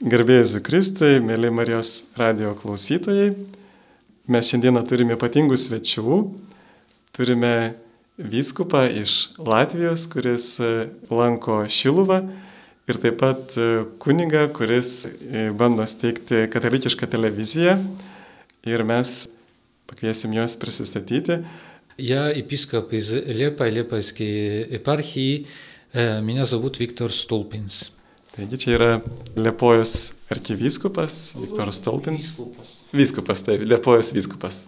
Garbėjus Kristui, mėly Marijos radio klausytojai, mes šiandieną turime ypatingų svečių. Turime vyskupą iš Latvijos, kuris e, lanko Šiluvą ir taip pat e, kunigą, kuris e, bando steigti katalikišką televiziją. Ir mes pakviesim juos prisistatyti. Я епископ из Лепа, Лепойской епархии. Меня зовут Виктор Столпинс. Taigi čia yra Liepojos arkivyskupas Viktoras Tolpins. Vyskupas, taip, Liepojos vyskupas.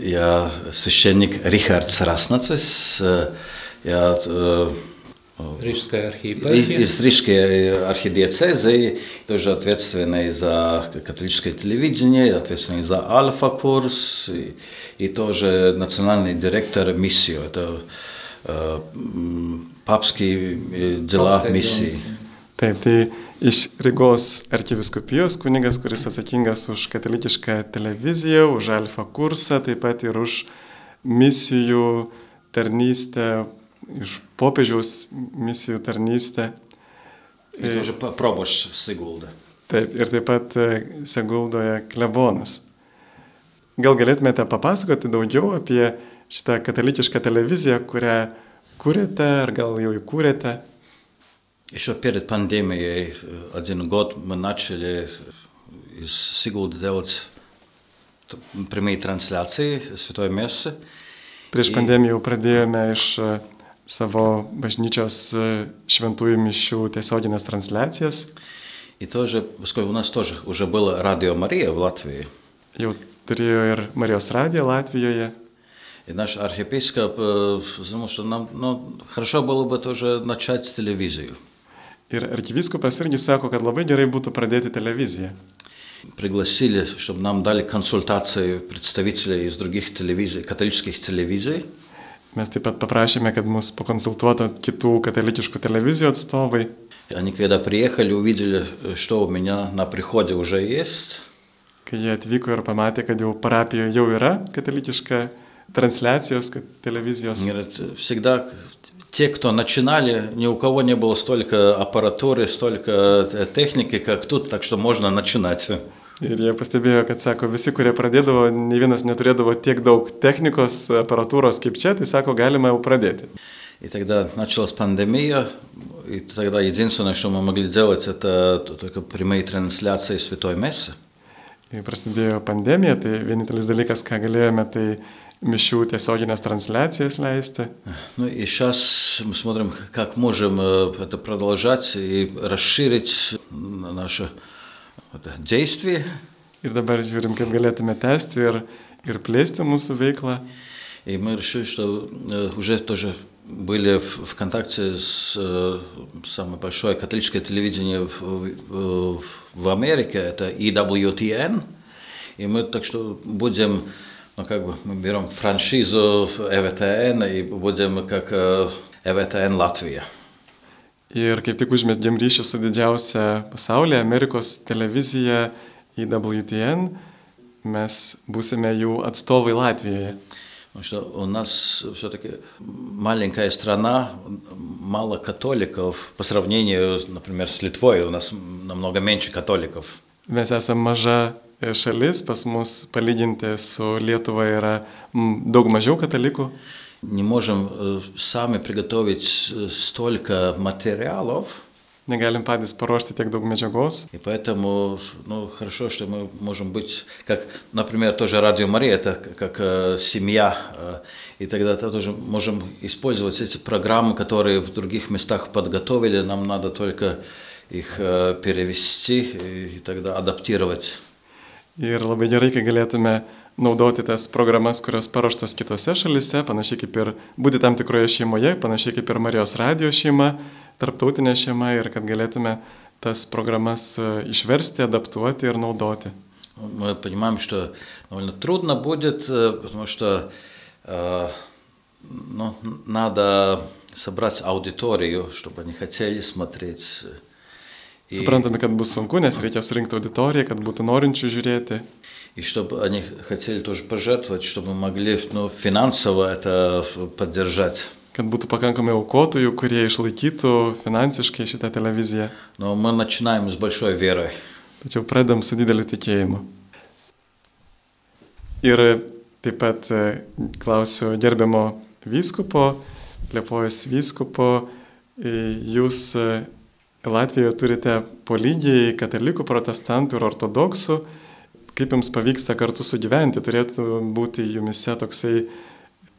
Я священник Рихард Сраснацис. Я Рижская архиепархия. из Рижской архидиецезии, тоже ответственный за католическое телевидение, ответственный за альфа-курс и, и тоже национальный директор миссию. Это э, папские дела Папская миссии. дела. Taip, tai iš Rygos arkiviskupijos kunigas, kuris atsakingas už katalikišką televiziją, už alfa kursą, taip pat ir už misijų tarnystę, iš popiežiaus misijų tarnystę. Tai ir, žodžiu, proboš Segulda. Taip, ir taip pat e, Seguldoje klebonas. Gal galėtumėte papasakoti daugiau apie šitą katalikišką televiziją, kurią kūrėte ar gal jau įkūrėte? Еще перед пандемией, э, один год, мы начали из Сигулда делать т- прямые трансляции Святой Мессы. Prieš Į- pandemiją jau pradėjome iš e, savo bažnyčios e, šventųjų mišių tiesioginės transliacijas. И тоже, поскольку у нас тоже уже было Радио Мария в Латвии, Jau turėjo ir Marijos radiją Latvijoje. и наш архиепископ э, думал, что нам ну, хорошо было бы тоже начать телевизию. Ir arkivyskupas irgi sako, kad labai gerai būtų pradėti televiziją. Пригласили, чтобы нам дали консультации представителей из других телевизий, католических телевизий. Mes taip pat paprašėme, kad mus pakonsultuotų kitų katalikiškų televizijų atstovai. И Они когда приехали, увидели, э, что у меня на приходе уже есть. Kai jie atvyko ir pamatė, kad jau parapijoje jau yra katalikiška transliacijos kad televizijos. Говорят, всегда те, кто начинали, ни у кого не было столько аппаратуры, столько э, техники, как тут, так что можно начинать. Ir jie pastebėjo, kad sako, visi, kurie pradėdavo, ne vienas neturėdavo tiek daug technikos, aparatūros kaip čia, tai sako, galima jau pradėti. И тогда началась пандемия, и тогда единственное, что мы могли делать, это только прямые трансляции Святой Мессы. Kai prasidėjo pandemija, tai vienintelis dalykas, ką galėjome, tai mišių tiesioginės transliacijas leisti. Ну и сейчас мы смотрим, как можем э, это продолжать и расширить наше это, действие. Ir dabar žiūrim, kaip galėtume tęsti ir, ir plėsti mūsų veiklą. И мы решили, что э, уже тоже были в, в контакте с э, самое большое католическое телевидение в, в, в Америке, это EWTN. И мы так что будем, ну как бы мы берем франшизу ЭВТН и будем как э, ЭВТН Латвия. Ir kaip tik užmėsgėm ryšį su didžiausia pasaulyje, Amerikos televizija IWTN, mes būsime jų atstovai Latvijoje. Потому что у нас все-таки маленькая страна, мало католиков по сравнению, например, с Литвой. У нас намного меньше католиков. Mes esame maža e, šalis, pas mus palyginti su Lietuva yra daug mažiau katalikų. Не можем сами приготовить столько материалов, Negalim patys paruošti tiek daug medžiagos. и поэтому ну, хорошо, что мы можем быть, как, например, тоже Радио Мария, это как э, семья, э, и тогда тоже можем использовать эти программы, которые в других местах подготовили, нам надо только их э, перевести и, и тогда адаптировать. Ir labai gerai, kai galėtume naudoti tas programas, kurios paruoštos kitose šalise, panašiai kaip ir būti tam tikroje šeimoje, panašiai kaip ir Marijos radio šeima, tarptautinė šeima ir kad galėtume tas programas e, išversti, adaptuoti ir naudoti. Мы понимаем, что довольно трудно будет, э, потому что э, ну, надо собрать аудиторию, чтобы они хотели смотреть. И, Suprantame, kad bus sunku, nes reikia surinkti auditoriją, kad būtų norinčių žiūrėti. и чтобы они хотели тоже пожертвовать, чтобы мы могли ну, финансово это поддержать. kad būtų pakankamai aukotojų, kurie išlaikytų finansiškai šitą televiziją. Но мы начинаем с большой верой. Tačiau pradedam su dideliu tikėjimu. Ir taip pat e, klausiu gerbiamo vyskupo, Liepojos vyskupo, e, jūs e, Latvijoje turite po lygiai katalikų, protestantų ir ortodoksų. Kaip jums pavyksta kartu sugyventi? Turėtų būti jumise toksai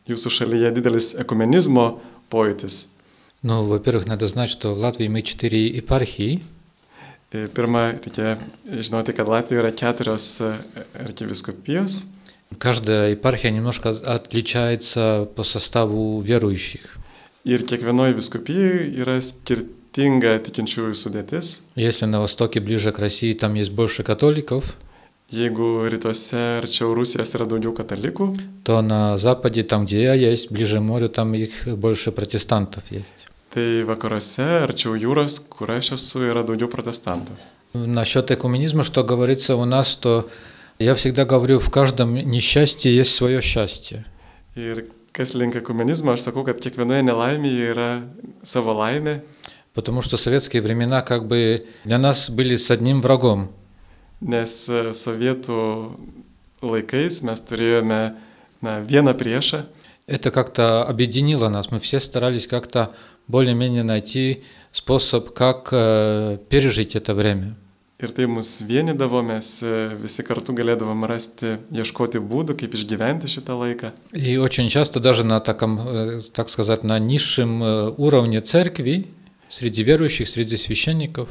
jūsų šalyje didelis ekumenizmo pojūtis. Ну, во-первых, надо знать, что в Латвии мы четыре епархии. E, Pirma, reikia žinoti, kad Latvijoje yra keturios e, arkiviskupijos Каждая епархия немножко отличается по составу верующих. ir kiekvienoje viskupijoje yra skirtinga tikinčiųjų sudėtis. Если на востоке, ближе к России, там есть больше католиков, Jeigu rytuose arčiau Rusijos yra daugiau katalikų, то на западе, там, где я есть, ближе к морю, там их больше протестантов есть. tai vakaruose arčiau jūros, kur aš esu, yra daugiau protestantų. Насчет экуменизма, что говорится у нас, что я всегда говорю, в каждом несчастье есть свое счастье. Ir kas link ekumenizmo, aš sakau, kad kiekvienoje nelaimėje yra savo laimė, Потому что советские времена как бы для нас были с одним врагом. nes e, sovietų laikais mes turėjome na, vieną priešą Это как-то объединило нас. Мы все старались как-то более-менее найти способ, как э, пережить это время. ir tai mus vienydavo, mes e, visi kartu galėdavom rasti, ieškoti būdų, kaip išgyventi šitą laiką. И очень часто даже на таком, э, так сказать, на низшем э, уровне церкви, среди верующих, среди священников,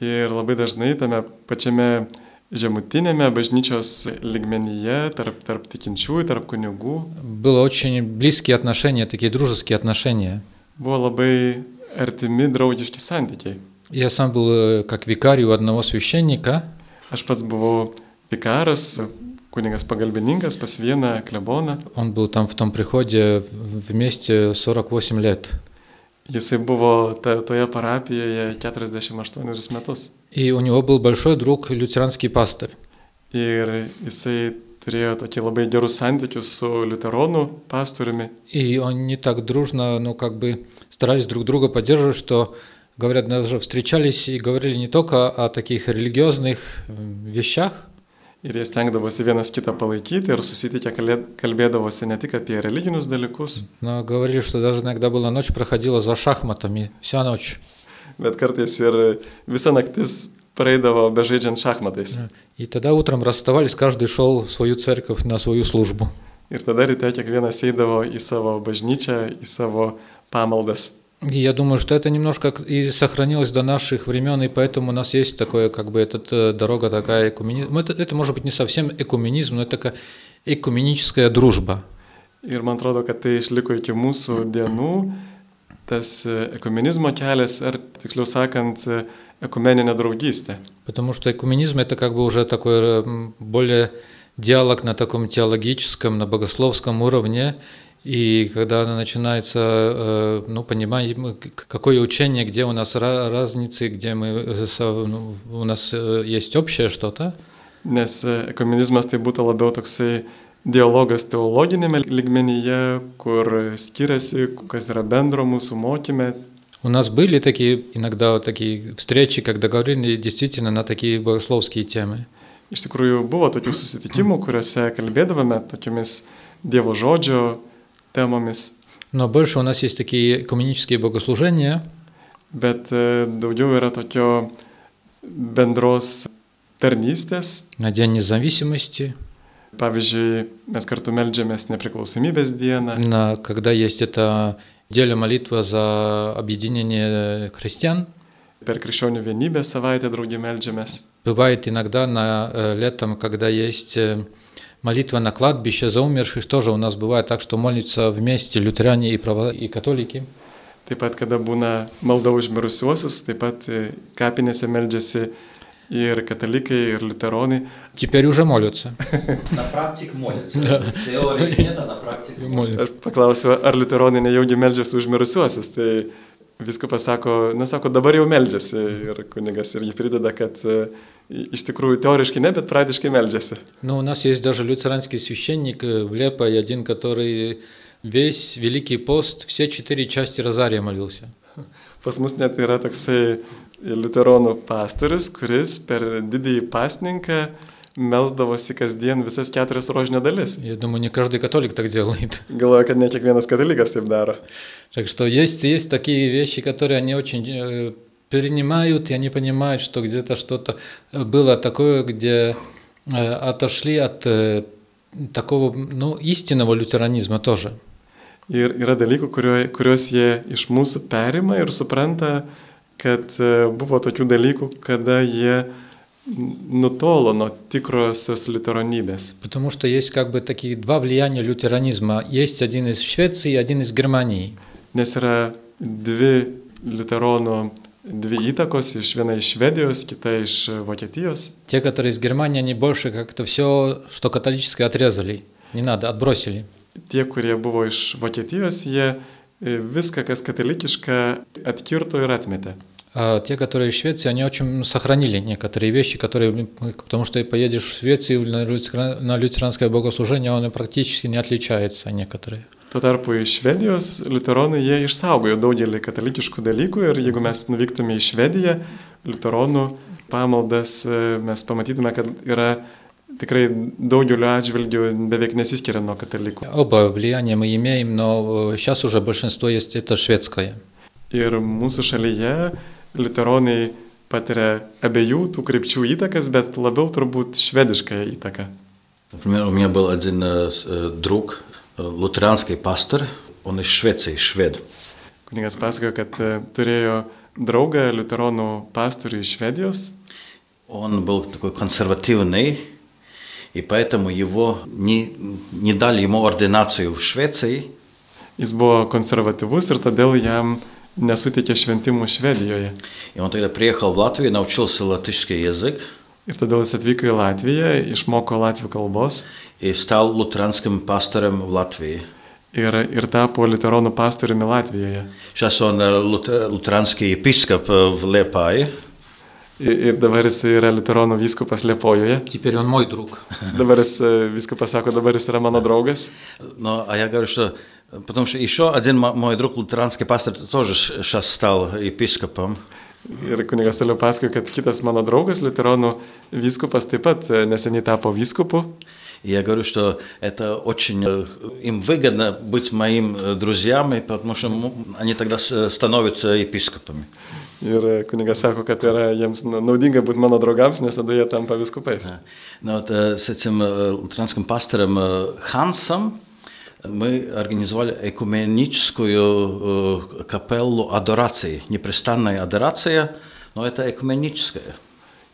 Ir labai dažnai tame pačiame žemutinėme bažnyčios ligmenyje, tarp, tarp tikinčiųjų, tarp kunigų, было очень близкие отношения, такие дружеские отношения. buvo labai artimi draugiški santykiai. Я сам был э, как викарий у одного священника, Aš pats buvau vikaras, kunigas pagalbininkas pas vieną kleboną. он был там в том приходе вместе 48 лет. Jisai buvo ta, toje parapijoje 48 metus. И у него был большой друг, лютеранский пастор. Ir jisai turėjo tokį labai gerus santykius su liuteronų pastoriumi. И они так дружно, ну как бы старались друг друга поддерживать, что, говорят, даже встречались и говорили не только о таких религиозных вещах, Ir jie stengdavosi vienas kitą palaikyti ir susitikę kalė- kalbėdavosi ne tik apie religinius dalykus, но говорили, что даже иногда была ночь, проходила за шахматами, вся ночь. bet kartais ir visa naktis praeidavo bežaidžiant šachmatais. И тогда утром расставались, каждый шел в свою церковь на свою службу. Ir tada ryte kiekvienas eidavo į savo bažnyčią, į savo pamaldas. И я думаю, что это немножко и сохранилось до наших времен, и поэтому у нас есть такое, как бы, эта дорога такая экуменизм. Это, это может быть не совсем экуменизм, но это такая экуменическая дружба. Ir man atrodo, kad tai išliko iki mūsų dienų, tas ekumenizmo kelias, ar tiksliau sakant, e, ekumeninė draugystė. Потому что экуменизм это как бы уже такой более диалог на таком теологическом, на богословском уровне. И когда начинается, э, ну, к- какое учение, где у нас ра- разницы, где мы, э, ну, у нас э, есть общее что-то, Nes ekumenizmas tai būtų labiau toksai dialogas teologinėme ligmenyje, kur skiriasi, kas yra bendro mūsų mokyme. У нас были такие иногда вот такие встречи, когда говорили действительно на такие богословские темы. Iš tikrųjų buvo tokių susitikimų, kuriuose kalbėdavome tokiamis Dievo žodžio temomis, Но больше у нас есть такие экуменические богослужения, bet e, daugiau yra tokio bendros tarnystės. на День независимости, Pavyzdžiui, mes kartu melžiamės nepriklausomybės dieną, на, когда есть эта неделя молитва за объединение христиан. per krikščionių vienybę savaitę draugį melžiamės. Бывает иногда на э, летом, когда есть э, молитва на кладбище за умерших, тоже у нас бывает так, что молятся вместе лютеране и, право... и католики. Taip pat, kada būna malda už mirusiuosius, taip pat e, kapinėse melžiasi ir katalikai, ir liuteronai. Теперь уже молятся. На практике молится. В теории нет, а на практике молятся. Aš paklausiu, ar liuteronai nejaugi melžiasi už mirusiuosius. Tai viskas pasako, nesako, dabar jau melžiasi. Ir kunigas irgi prideda, kad e, iš tikrųjų teoriškai ne, bet praktiškai melžiasi. Но у нас есть даже лютеранский священник э, в Лепо, один, который Весь Великий пост, все четыре части Розария молился. Pas mus net yra toksai liuteronų pastorius, kuris per didįjį pasninką melsdavosi kasdien visas keturias rožinio dalis. Я думаю, не каждый католик так делает. Galvoju, kad ne kiekvienas katalikas taip daro. Так что есть, есть такие вещи, которые они очень э, перенимают, и они понимают, что где-то что-то было такое, где э, отошли от э, такого, ну, истинного лютеранизма тоже. Ir yra dalykų, kurio, kuriuos jie iš mūsų perima ir supranta, kad e, buvo tokių dalykų, kada jie nutolo nuo tikrosios liuteronybės. Потому что есть как бы такие два влияния лютеранизма. Есть один из Швеции, один из Германии. Nes yra dvi liuteronų, dvi įtakos, iš viena iš Švedijos, kita iš Vokietijos. Те, которые из Германии, они больше как-то все, что католическое, отрезали. Не надо, отбросили. Tie, kurie buvo iš Vokietijos, jie viską, kas katalikiška, atkirto ir atmetė. А те, которые из Швеции, они очень сохранили некоторые вещи, которые, м, потому что поедешь в Швецию на лютеранское богослужение, оно практически не отличается некоторые. Tuo tarpu iš Švedijos liuteronai jie išsaugojo daugelį katalikiškų dalykų ir jeigu mes nuvyktume į Švediją, liuteronų pamaldas, e, mes pamatytume, kad yra tikrai daugeliu atžvilgių beveik nesiskiria nuo katalikų. Оба влияния мы имеем, но сейчас уже большинство есть это шведское. Ir mūsų šalyje liuteronai patiria abiejų tų krypčių įtakas, bet labiau turbūt švediškąją įtaką. Например, у меня был один э, с- э, друг, э, лютеранский пастор, он из Швеции, швед. Kunigas pasakojo, kad e, turėjo draugą liuteronų pastorių iš Švedijos Он был такой консервативный, и поэтому его не, не дали ему ординацию в Швеции, Jis buvo konservatyvus ir todėl jam nesuteikė šventimų Švedijoje. и он тогда приехал в Латвию, научился латышский язык Ir todėl jis atvyko į Latviją, išmoko latvių kalbos. Ir stau luteranskim pastoriam Latvijoje. Ir, ir tapo liuteronų pastoriumi Latvijoje. Šias on eh, luteranskį episkopą eh, Liepai. Ir, ir dabar jis yra liuteronų vyskupas Liepojoje. Теперь он мой друг. Dabar jis e, vyskupas sako, dabar jis yra mano draugas. Но, а я говорю, что... Потому что еще один мо- мой друг, лютеранский пастор, тоже сейчас стал епископом. Ir kunigas toliau pasakoja, kad kitas mano draugas, liuteronų vyskupas, taip pat e, neseniai tapo vyskupu. И я говорю, что это очень э, им выгодно быть моим э, друзьями, потому что они тогда с- становятся епископами. Ir kunigas sako, kad yra jiems na- naudinga būti mano draugams, nes tada jie tampa viskupais. Э, этим э, лютеранским пастором э, Хансом мы организовали экуменическую э, капеллу адорации. Непрестанная адорация, но это экуменическая.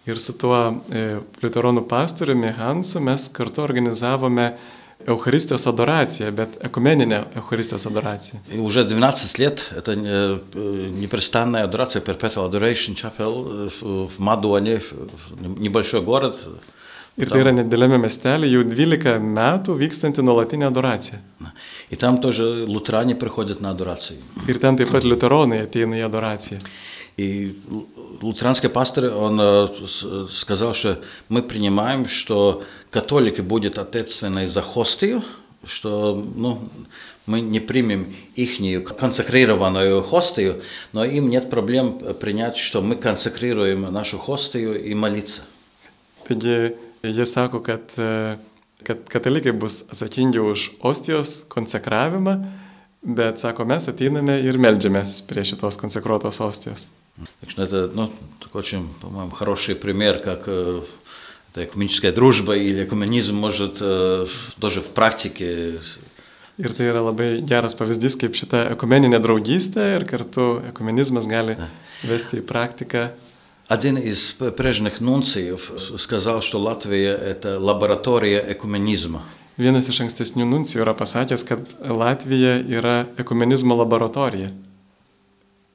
Ir su tuo e, liuteronų pastoriumi Hansu mes kartu organizavome Eucharistijos adoraciją, bet ekumeninę Eucharistijos adoraciją. И уже 12 лет это э, э, непрестанная адорация, Perpetual Adoration Chapel э, в в Мадуане, в небольшой город. Ir tai yra nedėlėme miestelė jau 12 metų vykstanti nuolatinė adoracija. И там тоже лутеране приходят на адорацию. Ir ten taip pat liuteronai ateina į adoraciją. И лу- лутеранский пастор, он э, сказал, что мы принимаем, что католики будут ответственны за хостию, что ну, мы не примем их консекрированную хостию, но им нет проблем принять, что мы консекрируем нашу хостию и молиться. Taigi jie sako, kad, kad katalikai bus atsakingi už ostijos bet sako, mes ateiname ir melžiamės prie šitos konsekruotos ostijos. Так что это ну, такой очень, по-моему, хороший пример, как э, эта экуменическая дружба или экуменизм может э, тоже в практике Ir tai yra labai geras pavyzdys, kaip šita ekumeninė draugystė ir kartu ekumenizmas gali vesti į praktiką. Один из прежних нунциев сказал, что Латвия – это лаборатория экуменизма. Vienas iš ankstesnių nuncijų yra pasakęs, kad Latvija yra ekumenizmo laboratorija.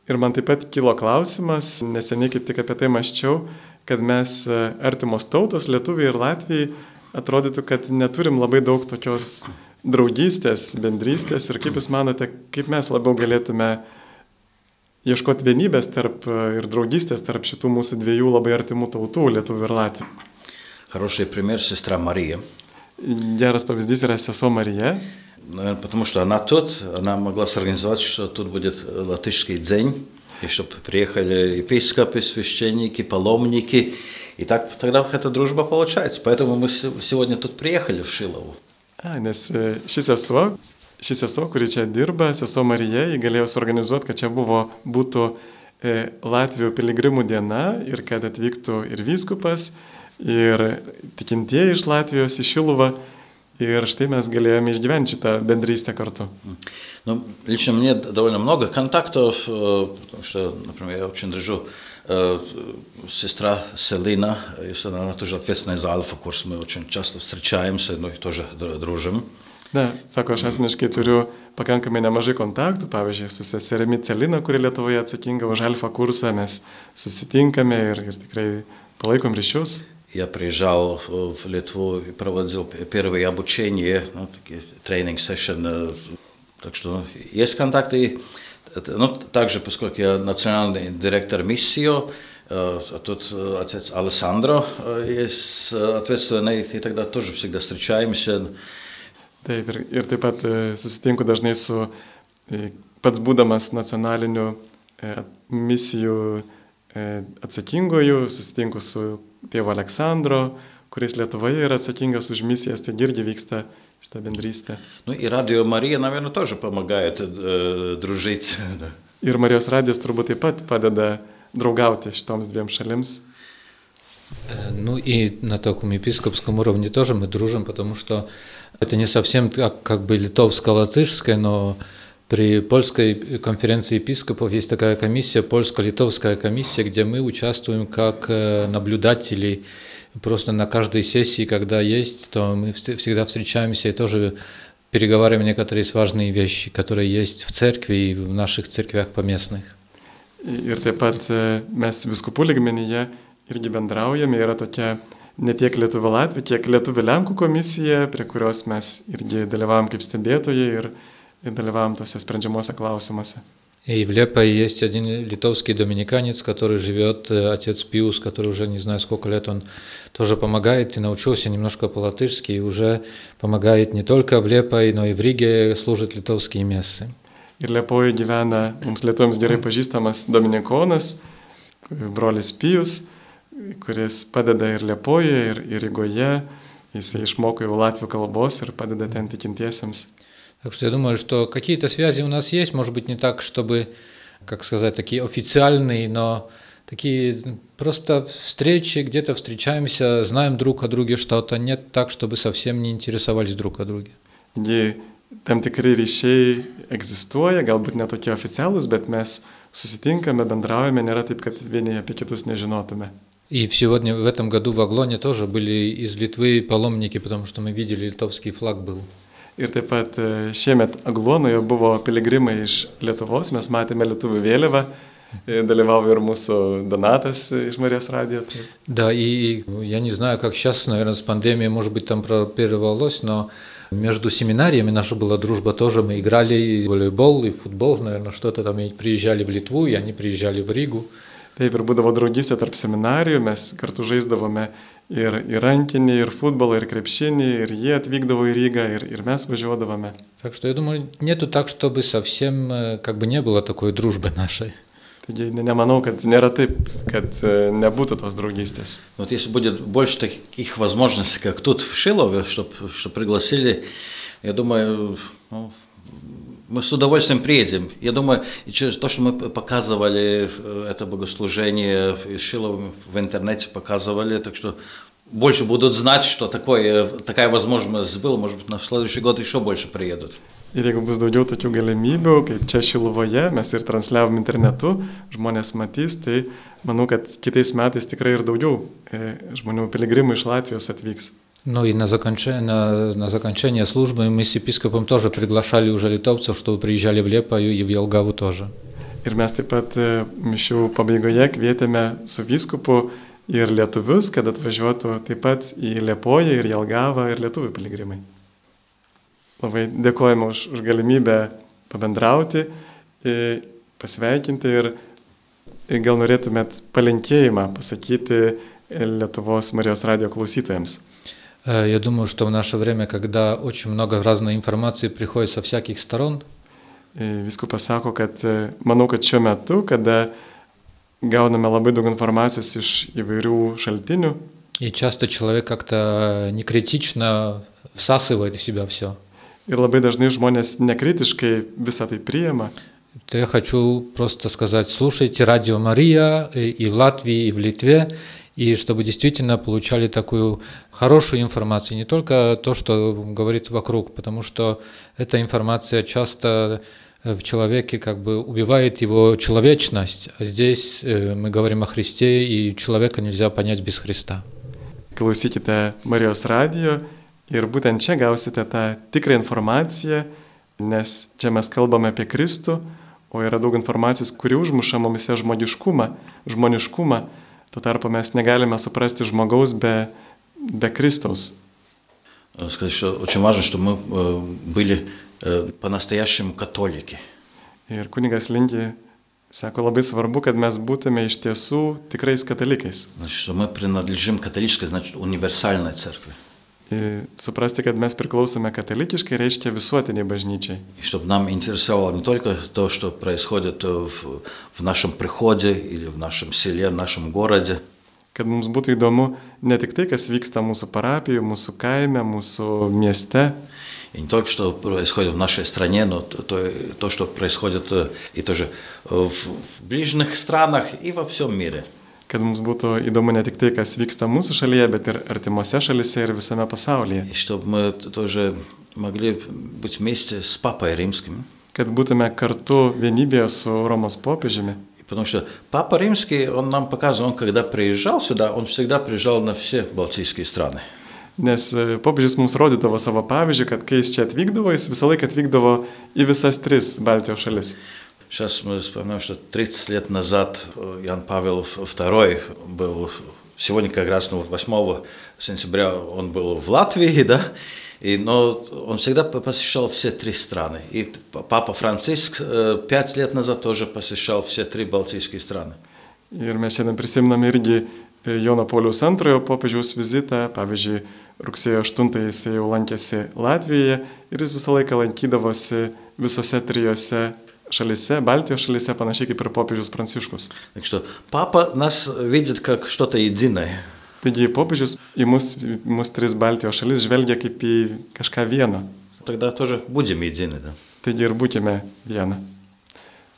Ir man taip pat kilo klausimas, neseniai kaip tik apie tai maščiau, kad mes e, artimos tautos, lietuviai ir latvijai, atrodytų, kad neturim labai daug tokios draugystės, bendrystės ir kaip Jūs manote, kaip mes labiau galėtume ieškoti vienybės tarp e, ir draugystės tarp šitų mūsų dviejų labai artimų tautų, lietuvių ir latvių. Хороший пример – сестра Мария. Geras pavyzdys yra sesuo Marija. наверное, потому что она тут, она могла сорганизовать, что тут будет латышский день, и чтобы приехали епископы, священники, паломники, и так тогда эта дружба получается. Поэтому мы сегодня тут приехали в Шилову. A, nes e, ši sesuo, ši sesuo, kuri čia dirba, sesuo Marija, jį galėjo suorganizuoti, kad čia buvo, būtų e, Latvijų piligrimų diena ir kad atvyktų ir vyskupas, ir tikintieji iš Latvijos į Šiluvą. Ir štai mes galėjome išgyventi šitą bendrystę kartu. Ну, лично мне довольно много контактов, потому что, например, я очень дружу сестра Селина, если она тоже ответственная за альфа-курс, мы очень часто встречаемся, ну и тоже дружим. Na, sako, aš asmeniškai turiu pakankamai nemažai kontaktų, pavyzdžiui, su seserimi Celina, kuri Lietuvoje atsakinga už alfa kursą, mes susitinkame ir, ir tikrai palaikom ryšius. Я приезжал в Литву и проводил первое обучение, ну, такие тренинг-сессионы. Так что есть контакты. Ну, также, поскольку я национальный директор миссии, тут отец Алессандро есть ответственный, и тогда тоже всегда встречаемся. Taip, ir, ir taip pat susitinku dažnai su pats būdamas nacionaliniu misijų atsakingoju, susitinku su tėvu Aleksandro, kuris Lietuvoje yra atsakingas už misijas, tai irgi vyksta šitą bendrystę. Ну и радио Мария, наверное, тоже помогает э, дружить. Ir Marijos radijas turbūt taip pat padeda draugauti šitoms dviem šalims. Ну и на таком епископском уровне тоже мы дружим, потому что это не совсем как, как бы литовско-латышское, но при польской конференции епископов есть такая комиссия, польско-литовская комиссия, где мы участвуем как наблюдатели просто на каждой сессии, когда есть, то мы всегда встречаемся и тоже переговариваем некоторые важные вещи, которые есть в церкви и в наших церквях поместных. Ir taip pat mes viskupų ligmenyje irgi bendraujame, yra tokia ne tiek Lietuvė Latvija, kiek Lietuvė Lenkų komisija, prie kurios mes irgi dalyvavom kaip stebėtojai ir, ir dalyvavom tose sprendžiamuose klausimuose. И в Лепое есть один литовский доминиканец, который живет, отец Пиус, который уже не знаю сколько лет, он тоже помогает и научился немножко по-латышски, и уже помогает не только в Лепое, но и в Риге служит литовские мессы. Ir Liepoje gyvena mums lietuviams gerai pažįstamas Dominikonas, brolis Pijus, kuris padeda ir Liepoje, ir, ir Rygoje. Jisai išmoko jau latvių kalbos ir padeda ten tikintiesiems. Так что я думаю, что какие-то связи у нас есть, может быть, не так, чтобы, как сказать, такие официальные, но такие просто встречи, где-то встречаемся, знаем друг о друге что-то, нет так, чтобы совсем не интересовались друг о друге. Taigi tam tikri ryšiai egzistuoja, galbūt netokie oficialūs, bet mes susitinkame, bendraujame, nėra taip, kad vieni apie kitus nežinotume. И сегодня в этом году в Аглоне тоже были из Литвы паломники, потому что мы видели, литовский флаг был. Ir taip pat šiemet Aglonoje buvo piligrimai iš Lietuvos, mes matėme lietuvių vėliavą, dalyvavo ir mūsų Donatas iš Marijos radijo. Да, и я не знаю, как сейчас, наверное, с пандемией, может быть, там прервалось, но между семинариями наша была дружба тоже. Мы играли и волейбол, и футбол, наверное, что-то там. И приезжали в Литву, и они приезжали в Ригу. Taip ir būdavo draugystė tarp seminarijų, mes kartu žaisdavome ir, ir rankinį, ir futbolą, ir krepšinį, ir jie atvykdavo į Rygą, ir, ir mes važiuodavome. Так что я думаю, нету так, чтобы совсем как бы не было такой дружбы нашей. Taigi ne- nemanau, kad nėra taip, kad e, nebūtų tos draugystės. Вот если будет больше таких возможностей, как тут в Шилове, чтобы чтоб пригласили, я думаю, ну, мы с удовольствием приедем. Я думаю, и через то, что мы показывали э, это богослужение из Шилова в интернете, показывали, так что больше будут знать, что такое, такая возможность была. Может быть, на следующий год еще больше приедут. Ir jeigu bus daugiau tokių galimybių, kaip čia Šiluvoje, mes ir transliavom internetu, žmonės matys, tai manau, kad kitais metais tikrai ir daugiau žmonių piligrimų iš Latvijos atvyks. Ну и на закончение, на, на закончение службы мы с епископом тоже приглашали уже литовцев, чтобы приезжали в Лепаю и в Елгаву тоже. Ir mes taip pat e, mišių pabaigoje kvietėme su vyskupu ir lietuvius, kad atvažiuotų taip pat į Liepoją ir Jelgavą ir lietuvių piligrimai. Labai dėkojame už, už galimybę pabendrauti, e, pasveikinti ir e, gal norėtumėt palinkėjimą pasakyti Lietuvos Marijos radio klausytojams. Э, Я думаю, что в наше время, когда очень много разной информации приходит со всяких сторон, E, Viskupas sako, kad e, manau, kad šiuo metu, kada gauname labai daug informacijos iš įvairių šaltinių и часто человек как-то некритично всасывает в себя все, ir labai dažnai žmonės nekritiškai visą tai priima, то я хочу просто сказать, слушайте Радио Мария и и в Латвии, и в Литве, и чтобы действительно получали такую хорошую информацию, не только то, что говорит вокруг, потому что эта информация часто э, в человеке как бы убивает его человечность, а здесь э, мы говорим о Христе, и человека нельзя понять без Христа. klausykite Marijos radijo ir būtent čia gausite tą tikrą informaciją, nes čia mes kalbame apie Kristų, o yra daug informacijos, kuri užmuša mumise žmogiškumą, žmoniškumą. Tuo tarpu mes negalime suprasti žmogaus be, be Kristaus. Э, Сказать, что очень важно, что мы э, были э, по-настоящему католики. Ir kunigas Linki sako labai svarbu, kad mes būtume iš tiesų tikrais katalikais. Значит, что мы принадлежим католической, значит, универсальной церкви. Ir suprasti, kad mes priklausome katalikiškai, reiškia visuotiniai bažnyčiai. И чтобы нам интересовало не только то, что происходит э, в, в нашем приходе или в нашем селе, в нашем городе, Kad mums būtų įdomu ne tik tai, kas vyksta mūsų parapijoje, mūsų kaime, mūsų mieste, и не только что происходит в нашей стране, но то, то, то, что происходит э, и тоже э, в, в ближних странах и во всем мире. kad mums būtų įdomu ne tik tai, kas vyksta mūsų šalyje, bet ir artimuose šalyse ir visame pasaulyje. И чтобы мы т- тоже могли быть вместе с Папой Римским. Kad būtume kartu vienybėje su Romos popiežiumi. И Потому что Папа Римский, он нам показывал, он когда приезжал сюда, он всегда приезжал на все Балтийские страны. Nes e, popiežius mums rodydavo savo pavyzdžių, kad kai jis čia atvykdavo, jis visą laiką atvykdavo į visas tris Baltijos šalis. Сейчас мы вспоминаем, что 30 лет назад э, Ян Павел II был, сегодня как раз ну, 8 сентября он был в Латвии, да, и, но он всегда по- посещал все три страны. И т- Папа Франциск э, пять лет назад тоже посещал все три балтийские страны. Ir mes šiandien prisiminame irgi e, Jono Pauliaus antrojo popiežiaus vizitą. Pavyzdžiui, rugsėjo 8 jis jau lankėsi Latvijoje ir jis visą laiką lankydavosi visose trijose šalise, Baltijos šalise, panašiai kaip ir popiežius Pranciškus. Так что Папа нас видит как что-то единое. Taigi popiežius į mus, į mus tris Baltijos šalis žvelgia kaip į kažką vieno. Тогда тоже будем едины, да. Taigi ir būkime viena.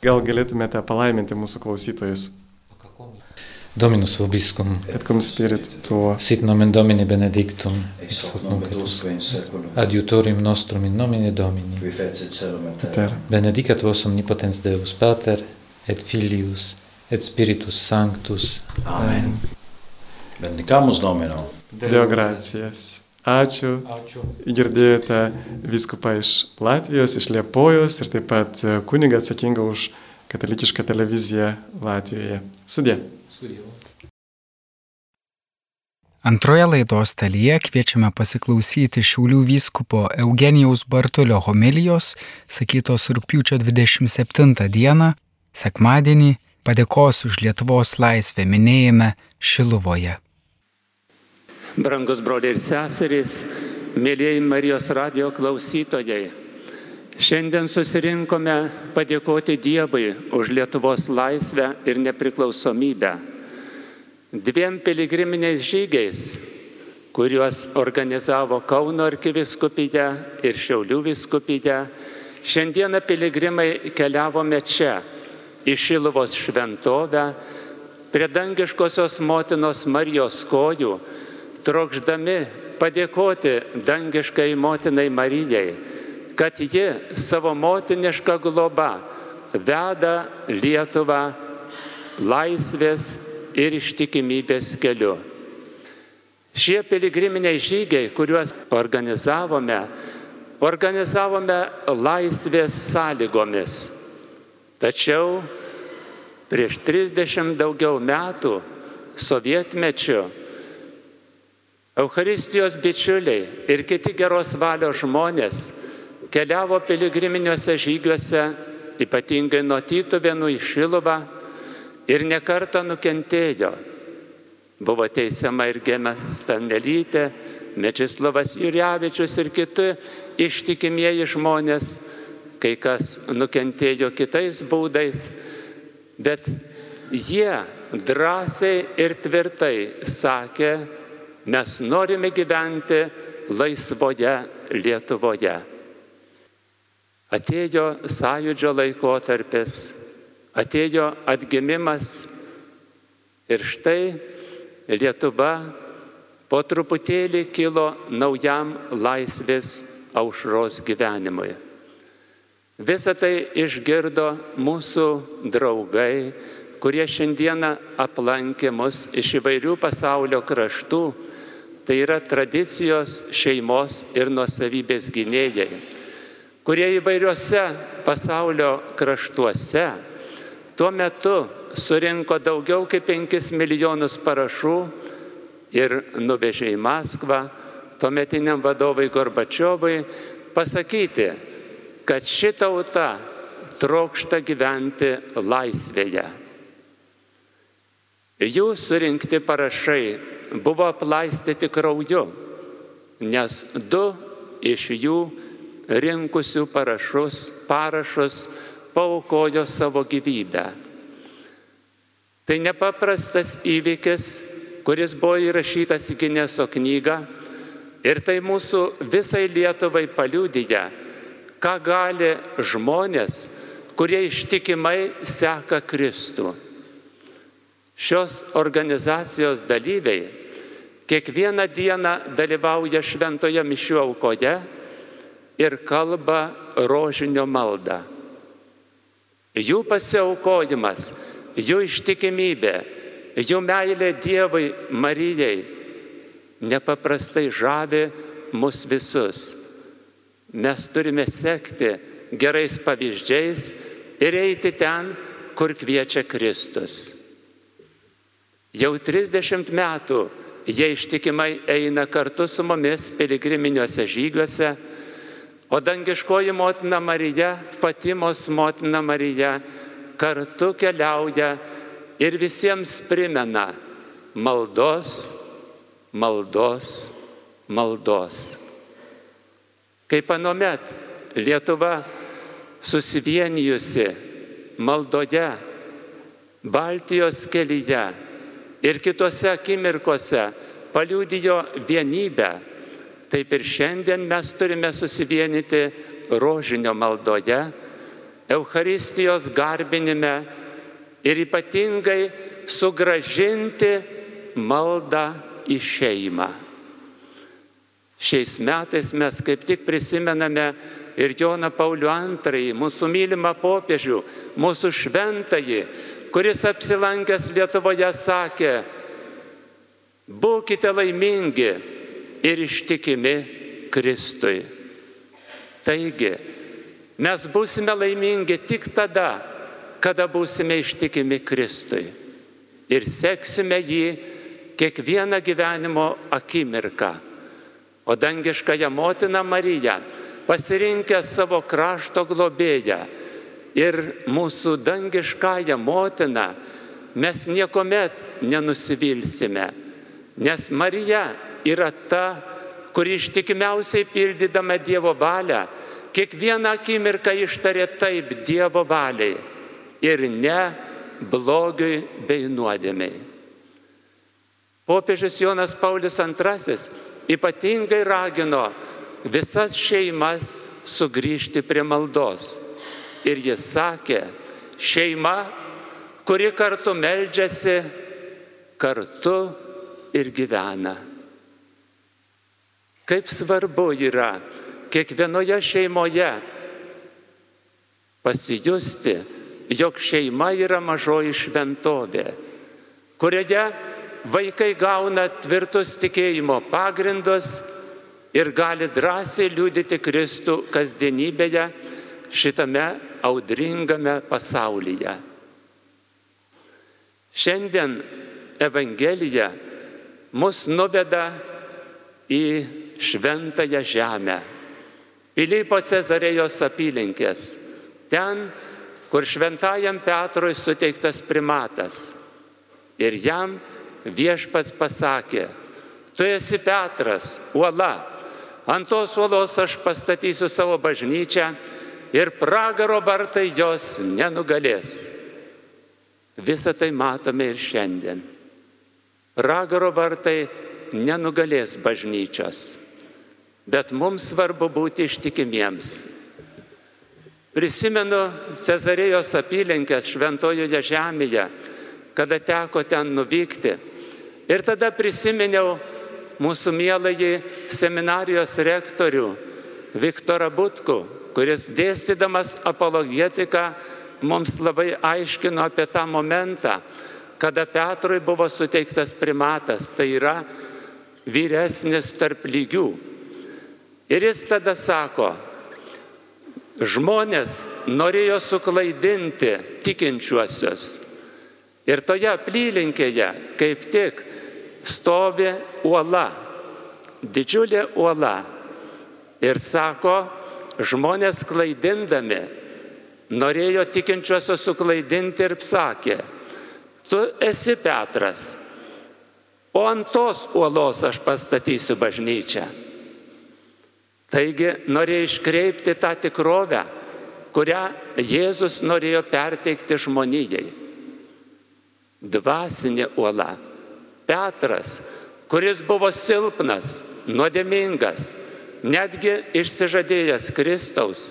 Gal galėtumėte palaiminti mūsų klausytojus. Dominus vobiscum, Et cum spirit tuo. sit nomen Domini benedictum, ex hoc nunc et Tuusque in seculum, adiutorium nostrum in nomine Domini. qui fecit celum et terra. Ter. Benedicat vos omnipotens Deus Pater, et Filius, et Spiritus Sanctus. Amen. Bendicamus Domino. Deo gracijas. Ačiū. Ačiū. Girdėjote viskupą iš Latvijos, iš Liepojos ir taip pat kunigą atsakingą už katalikišką televiziją Latvijoje. Sudė. Antroje laidos dalyje kviečiame pasiklausyti Šiaulių vyskupo Eugenijaus Bartulio homilijos, sakytos rūpiučio 27 dieną, sekmadienį, padėkos už Lietuvos laisvę minėjime Šiluvoje. Brangus broliai ir seserys, mėlyjeji Marijos radio klausytojai, šiandien susirinkome padėkoti Dievui už Lietuvos laisvę ir nepriklausomybę. Dviem piligriminiais žygiais, kuriuos organizavo Kauno arkiviskupija ir Šiaulių viskupija, šiandieną piligrimai keliavome čia, į Šiluvos šventovę, prie dangiškosios motinos Marijos kojų, trokšdami padėkoti dangiškai motinai Marijai, kad ji savo motinišką globą veda Lietuvą laisvės ir ištikimybės keliu. Šie piligriminiai žygiai, kuriuos organizavome, organizavome laisvės sąlygomis. Tačiau prieš 30 daugiau metų sovietmečiu Eucharistijos bičiuliai ir kiti geros valios žmonės keliavo piligriminiuose žygiuose, ypatingai nuo Tytuvėnų į Šiluvą ir nekarta nukentėjo. Buvo teisiama ir Gėmė Stanelytė, Mečislavas Jurievičius ir kiti ištikimieji žmonės, kai kas nukentėjo kitais būdais, bet jie drąsiai ir tvirtai sakė, mes norime gyventi laisvoje Lietuvoje. Atėjo sąjūdžio laikotarpis, atėjo atgimimas ir štai Lietuva po truputėlį kilo naujam laisvės aušros gyvenimui. Visą tai išgirdo mūsų draugai, kurie šiandieną aplankė mus iš įvairių pasaulio kraštų, tai yra tradicijos, šeimos ir nuosavybės gynėjai, kurie įvairiuose pasaulio kraštuose tuo metu surinko daugiau kaip 5 milijonus parašų ir nuvežė į Maskvą tuometiniam vadovui Gorbačiovui pasakyti, kad ši tauta trokšta gyventi laisvėje. Jų surinkti parašai buvo aplaistyti krauju, nes du iš jų rinkusių parašus, parašus paukojo savo gyvybę. Tai nepaprastas įvykis, kuris buvo įrašytas į Gineso knygą ir tai mūsų visai Lietuvai paliūdija, ką gali žmonės, kurie ištikimai seka Kristų. Šios organizacijos dalyviai kiekvieną dieną dalyvauja šventoje mišių aukoje ir kalba rožinio maldą. Jų pasiaukojimas, jų ištikimybė, jų meilė Dievui Marijai nepaprastai žavi mus visus. Mes turime sekti gerais pavyzdžiais ir eiti ten, kur kviečia Kristus. Jau 30 metų jie ištikimai eina kartu su mumis piligriminiuose žygiuose, o dangiškoji motina Marija, Fatimos motina Marija kartu keliauja ir visiems primena maldos, maldos, maldos. Kaip anomet Lietuva susivienijusi maldoje, Baltijos kelyje ir kitose akimirkose paliūdijo vienybę, taip ir šiandien mes turime susivienyti rožinio maldoje, Eucharistijos garbinime ir ypatingai sugražinti maldą į šeimą. Šiais metais mes kaip tik prisimename ir Joną Paulių II, mūsų mylimą popiežių, mūsų šventąjį, kuris apsilankęs Lietuvoje sakė, būkite laimingi ir ištikimi Kristui. Taigi, mes būsime laimingi tik tada, kada būsime ištikimi Kristui ir seksime jį kiekvieną gyvenimo akimirką. O dangiškąją motiną Mariją pasirinkę savo krašto globėją ir mūsų dangiškąją motiną mes niekuomet nenusivilsime, nes Marija yra ta, kuri ištikimiausiai pildydama Dievo valią, kiekvieną akimirką ištarė taip Dievo valiai ir ne blogiui bei nuodėmiai. Popiežius Jonas Paulius II ypatingai ragino visas šeimas sugrįžti prie maldos. Ir jis sakė, šeima, kuri kartu meldžiasi, kartu ir gyvena. Kaip svarbu yra kiekvienoje šeimoje pasijusti, jog šeima yra mažoji šventovė, kurioje vaikai gauna tvirtus tikėjimo pagrindus ir gali drąsiai liūdyti Kristų kasdienybėje šitame audringame pasaulyje. Šiandien Evangelija mus nuveda į šventąją žemę, Pilypo Cezarėjos apylinkės, ten, kur šventajam Petrui suteiktas primatas. Ir jam viešpats pasakė, Tu esi Petras, uola. Ant tos uolos aš pastatysiu savo bažnyčią ir pragaro vartai jos nenugalės. Visą tai matome ir šiandien. Pragaro vartai nenugalės bažnyčios, bet mums svarbu būti ištikimiems. Prisimenu Cezarėjos apylinkės šventojoje žemėje, kada teko ten nuvykti. Ir tada prisiminiau mūsų mieląjį seminarijos rektorių Viktorą Butku, kuris dėstydamas apologetiką mums labai aiškino apie tą momentą, kada Petrui buvo suteiktas primatas, tai yra vyresnis tarp lygių. Ir jis tada sako, žmonės norėjo suklaidinti tikinčiuosius. Ir toje apylinkėje kaip tik stovi uola, didžiulė uola. Ir sako, žmonės klaidindami norėjo tikinčiuosius suklaidinti ir sakė, tu esi Petras, o ant tos uolos aš pastatysiu bažnyčią. Taigi norėjo iškreipti tą tikrovę, kurią Jėzus norėjo perteikti žmonijai. Dvasinė uola. Petras, kuris buvo silpnas, nuodėmingas, netgi išsižadėjęs Kristaus,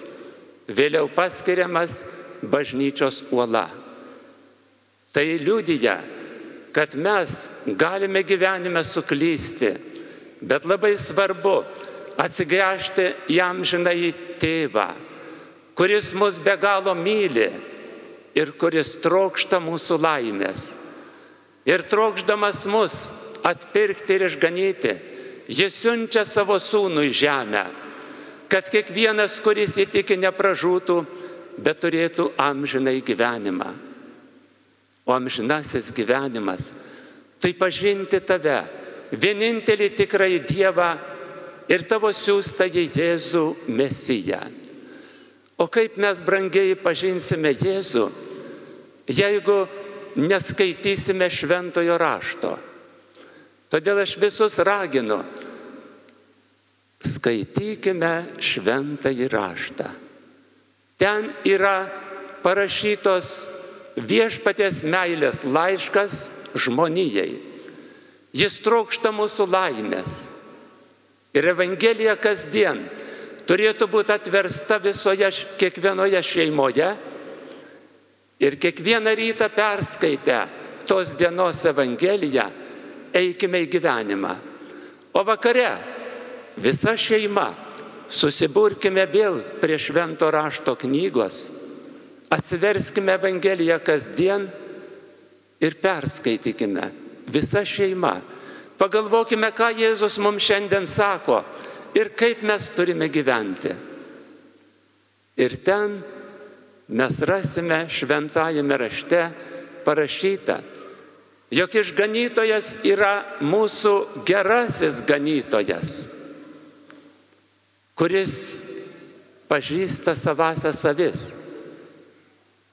vėliau paskiriamas bažnyčios uola. Tai liūdija, kad mes galime gyvenime suklysti, bet labai svarbu atsigręžti jam žinai į tėvą, kuris mus be galo myli ir kuris trokšta mūsų laimės. Ir trokšdamas mus atpirkti ir išganyti, jis siunčia savo sūnų į žemę kad kiekvienas, kuris įtiki, nepražūtų, bet turėtų amžinai gyvenimą. O amžinasis gyvenimas - tai pažinti tave, vienintelį tikrąjį Dievą ir tavo siūstąjį Jėzų Mesiją. O kaip mes brangiai pažinsime Jėzų, jeigu neskaitysime šventojo rašto. Todėl aš visus raginu skaitykime šventąjį raštą. Ten yra parašytos viešpatės meilės laiškas žmonijai. Jis trokšta mūsų laimės. Ir Evangelija kasdien turėtų būti atversta visoje, kiekvienoje šeimoje. Ir kiekvieną rytą perskaitę tos dienos Evangeliją eikime į gyvenimą. O vakare visa šeima susiburkime vėl prie švento rašto knygos, atsiverskime Evangeliją kasdien ir perskaitykime visa šeima. Pagalvokime, ką Jėzus mums šiandien sako ir kaip mes turime gyventi. Ir ten mes rasime šventajame rašte parašyta, jog išganytojas yra mūsų gerasis ganytojas kuris pažįsta savasias avis.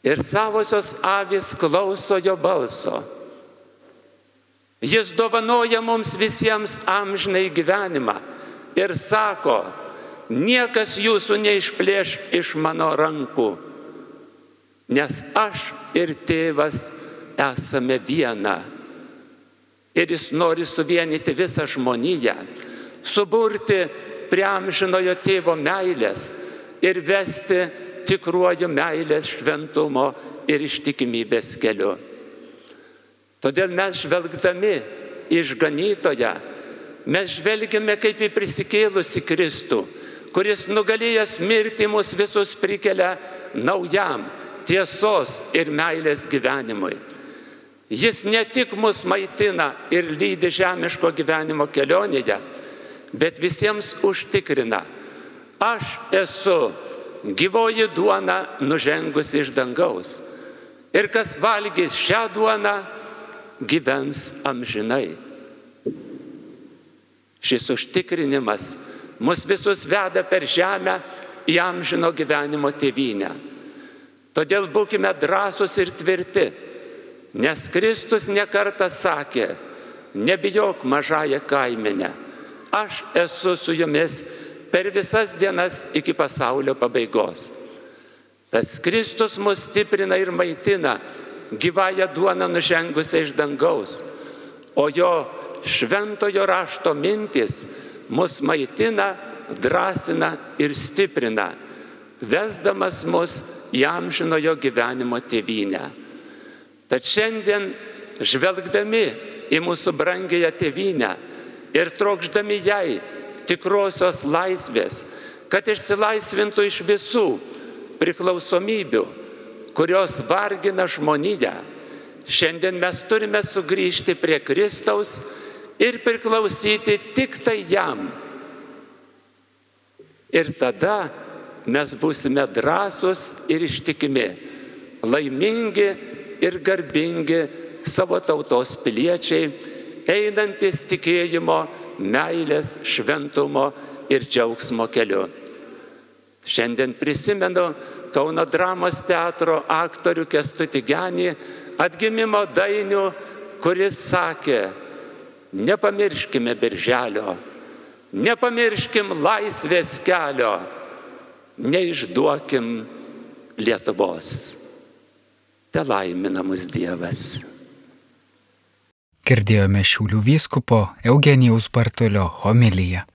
Ir savosios avis klauso jo balso. Jis dovanoja mums visiems amžinai gyvenimą ir sako, niekas jūsų neišplėš iš mano rankų, nes aš ir tėvas esame viena. Ir jis nori suvienyti visą žmoniją, suburti prie amžinojo tėvo meilės ir vesti tikruoju meilės šventumo ir ištikimybės keliu. Todėl mes žvelgdami išganytoje, mes žvelgiame kaip į prisikėlusi Kristų, kuris nugalėjęs mirti mus visus prikelia naujam tiesos ir meilės gyvenimui. Jis ne tik mus maitina ir lydi žemiško gyvenimo kelionėje, bet visiems užtikrina, aš esu gyvoji duona nužengus iš dangaus. Ir kas valgys šią duoną, gyvens amžinai. Šis užtikrinimas mus visus veda per žemę į amžino gyvenimo tėvynę. Todėl būkime drąsūs ir tvirti, nes Kristus nekartą sakė, nebijok mažąją kaimenę, aš esu su jumis per visas dienas iki pasaulio pabaigos. Tas Kristus mus stiprina ir maitina gyvąją duoną nužengusią iš dangaus, o jo šventojo rašto mintis mus maitina, drąsina ir stiprina, vesdamas mus į amžinojo gyvenimo tėvynę. Tad šiandien, žvelgdami į mūsų brangėją tėvynę ir trokšdami jai tikrosios laisvės, kad išsilaisvintų iš visų priklausomybių, kurios vargina žmoniją, šiandien mes turime sugrįžti prie Kristaus ir priklausyti tik tai jam. Ir tada mes būsime drąsūs ir ištikimi, laimingi ir garbingi savo tautos piliečiai, einantis tikėjimo, meilės, šventumo ir džiaugsmo keliu. Šiandien prisimenu Kauno dramos teatro aktorių Kestutį Genį atgimimo dainių, kuris sakė, nepamirškime birželio, nepamirškim laisvės kelio, neišduokim Lietuvos. Te laimina mus Dievas. Girdėjome Šiaulių vyskupo Eugenijaus Bartulio homiliją.